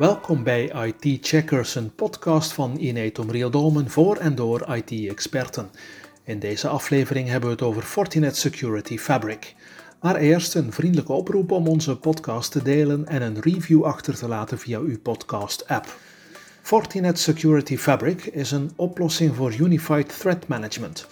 Welkom bij IT Checkers, een podcast van Inetum Real Domen voor en door IT-experten. In deze aflevering hebben we het over Fortinet Security Fabric. Maar eerst een vriendelijke oproep om onze podcast te delen en een review achter te laten via uw podcast-app. Fortinet Security Fabric is een oplossing voor Unified Threat Management.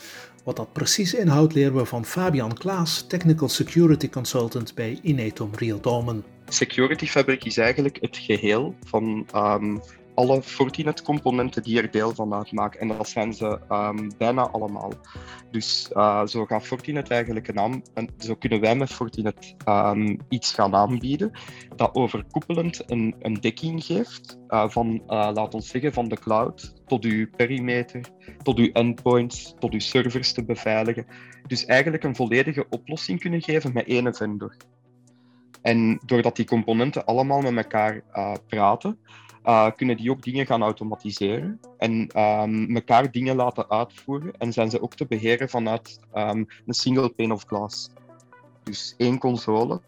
Wat dat precies inhoudt leren we van Fabian Klaas, Technical Security Consultant bij Inetum Real Domen. Security Fabric is eigenlijk het geheel van um, alle Fortinet-componenten die er deel van uitmaken. En dat zijn ze um, bijna allemaal. Dus uh, zo gaat Fortinet eigenlijk een zo kunnen wij met Fortinet um, iets gaan aanbieden dat overkoepelend een, een dekking geeft uh, van, uh, laat ons zeggen, van de cloud tot uw perimeter, tot uw endpoints, tot uw servers te beveiligen. Dus eigenlijk een volledige oplossing kunnen geven met één vendor. En doordat die componenten allemaal met elkaar uh, praten, uh, kunnen die ook dingen gaan automatiseren en um, elkaar dingen laten uitvoeren. En zijn ze ook te beheren vanuit um, een single pane of glass. Dus één console,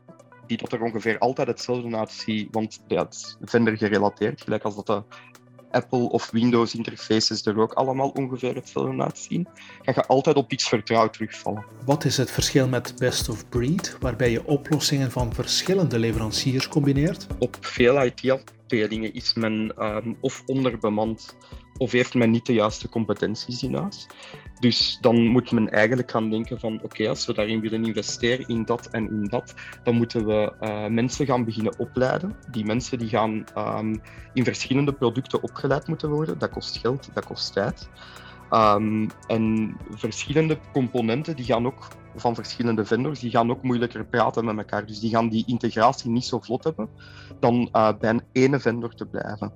die dat er ongeveer altijd hetzelfde uitziet, want ja, het is vendor gerelateerd, gelijk als dat de Apple of Windows interfaces er ook allemaal ongeveer hetzelfde uitzien, ga je altijd op iets vertrouwd terugvallen. Wat is het verschil met best of breed, waarbij je oplossingen van verschillende leveranciers combineert? Op veel IT-afdelingen is men um, of onderbemand of heeft men niet de juiste competenties huis. Dus dan moet men eigenlijk gaan denken van oké, als we daarin willen investeren, in dat en in dat, dan moeten we uh, mensen gaan beginnen opleiden. Die mensen die gaan um, in verschillende producten opgeleid moeten worden. Dat kost geld, dat kost tijd. Um, en verschillende componenten die gaan ook van verschillende vendors, die gaan ook moeilijker praten met elkaar. Dus die gaan die integratie niet zo vlot hebben dan uh, bij een ene vendor te blijven.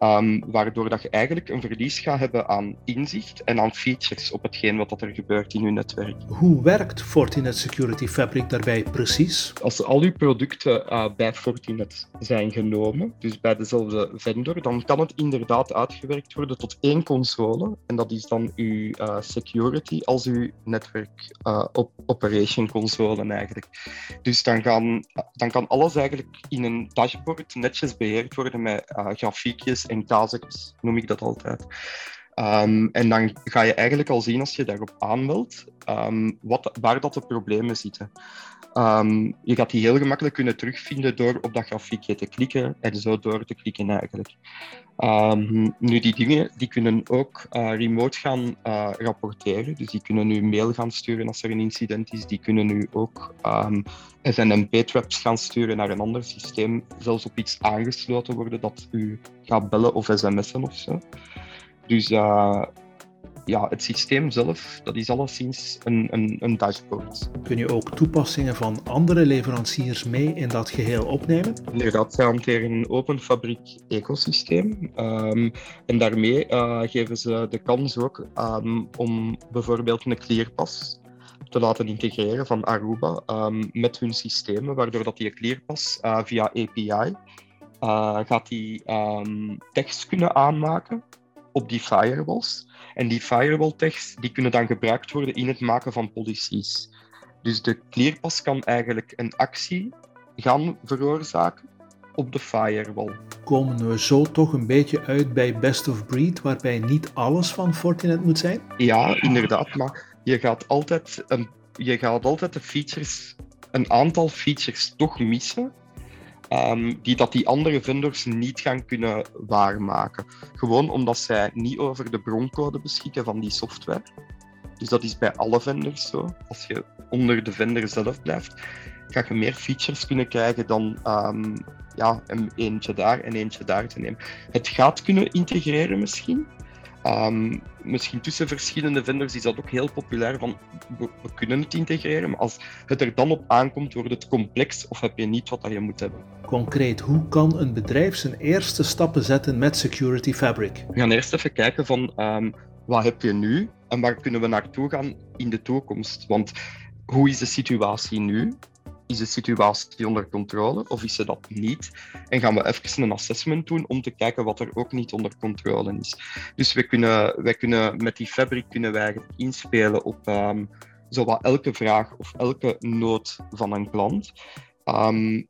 Um, waardoor dat je eigenlijk een verlies gaat hebben aan inzicht en aan features op hetgeen wat er gebeurt in je netwerk. Hoe werkt Fortinet Security Fabric daarbij precies? Als al uw producten uh, bij Fortinet zijn genomen, dus bij dezelfde vendor, dan kan het inderdaad uitgewerkt worden tot één console. En dat is dan uw uh, security als uw netwerk uh, op operation console eigenlijk. Dus dan, gaan, dan kan alles eigenlijk in een dashboard netjes beheerd worden met grafiekjes en casus, noem ik dat altijd. Um, en dan ga je eigenlijk al zien als je daarop aanmeldt, um, wat, waar dat de problemen zitten. Um, je gaat die heel gemakkelijk kunnen terugvinden door op dat grafiekje te klikken en zo door te klikken eigenlijk. nu, die dingen die kunnen ook uh, remote gaan uh, rapporteren, dus die kunnen nu mail gaan sturen als er een incident is, die kunnen nu ook SNMP-traps gaan sturen naar een ander systeem, zelfs op iets aangesloten worden dat u gaat bellen of sms'en of zo. Dus uh, ja, het systeem zelf, dat is alleszins een, een, een dashboard. Kun je ook toepassingen van andere leveranciers mee in dat geheel opnemen? Inderdaad, zij hanteren een open fabriek ecosysteem. Um, en daarmee uh, geven ze de kans ook um, om bijvoorbeeld een clearpass te laten integreren van Aruba um, met hun systemen, waardoor dat die clearpass uh, via API uh, gaat die tekst kunnen aanmaken op die firewalls. En die firewall tags die kunnen dan gebruikt worden in het maken van policies. Dus de clearpass kan eigenlijk een actie gaan veroorzaken op de firewall. Komen we zo toch een beetje uit bij best of breed, waarbij niet alles van Fortinet moet zijn? Ja, inderdaad, maar je gaat altijd, een, je gaat altijd de features, een aantal features toch missen Um, die dat die andere vendors niet gaan kunnen waarmaken. Gewoon omdat zij niet over de broncode beschikken van die software. Dus dat is bij alle vendors zo. Als je onder de vendor zelf blijft, ga je meer features kunnen krijgen dan um, ja, een eentje daar en eentje daar te nemen. Het gaat kunnen integreren misschien, Um, misschien tussen verschillende vendors is dat ook heel populair. Van, we, we, kunnen het integreren, maar als het er dan op aankomt, wordt het complex of heb je niet wat je moet hebben. Concreet, hoe kan een bedrijf zijn eerste stappen zetten met Security Fabric? We gaan eerst even kijken van um, wat heb je nu en waar kunnen we naartoe gaan in de toekomst. Want hoe is de situatie nu? Is de situatie onder controle of is ze dat niet? En gaan we even een assessment doen om te kijken wat er ook niet onder controle is. Dus we kunnen, wij kunnen met die fabric kunnen wij inspelen op um, elke vraag of elke nood van een klant. Um,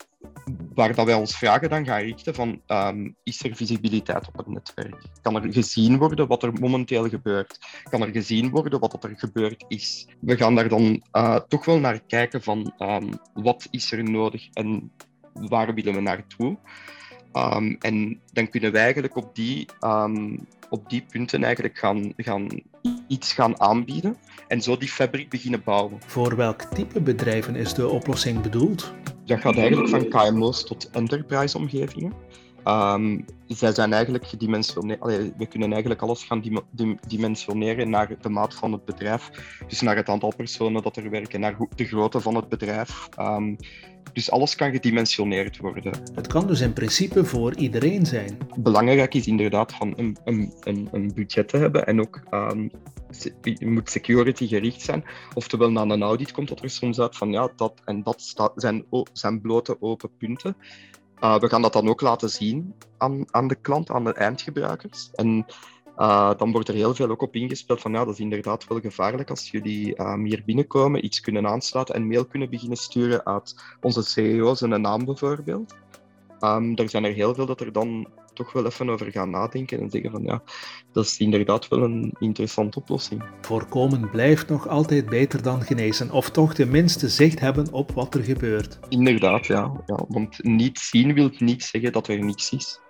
waar dat wij ons vragen dan gaan richten van, ehm, is er visibiliteit op het netwerk? Kan er gezien worden wat er momenteel gebeurt? Kan er gezien worden wat er gebeurd is? We gaan daar dan uh, toch wel naar kijken van, um, wat is er nodig en waar willen we naartoe? Um, en dan kunnen wij eigenlijk op die, op die punten eigenlijk gaan, gaan iets gaan aanbieden en zo die fabriek beginnen bouwen. Voor welk type bedrijven is de oplossing bedoeld? Dat gaat eigenlijk van KMO's tot enterprise-omgevingen. Um, zij zijn eigenlijk gedimensioneerd. We kunnen eigenlijk alles gaan dimensioneren naar de maat van het bedrijf. Dus naar het aantal personen dat er werken, naar de grootte van het bedrijf. Um, dus alles kan gedimensioneerd worden. Het kan dus in principe voor iedereen zijn. Belangrijk is inderdaad van een, een, een budget te hebben en ook um, moet security gericht zijn. Oftewel, na een audit komt dat er soms uit van ja, dat en dat staat, zijn, zijn blote open punten. Uh, we gaan dat dan ook laten zien aan, aan de klant, aan de eindgebruikers. En uh, dan wordt er heel veel ook op ingespeeld van ja, dat is inderdaad wel gevaarlijk als jullie um, hier binnenkomen, iets kunnen aansluiten en mail kunnen beginnen sturen uit onze CEO's en een naam bijvoorbeeld. Um, er zijn er heel veel dat er dan toch wel even over gaan nadenken en zeggen van ja, dat is inderdaad wel een interessante oplossing. Voorkomen blijft nog altijd beter dan genezen, of toch tenminste zicht hebben op wat er gebeurt. Inderdaad, ja. ja want niet zien wil niet zeggen dat er niets is.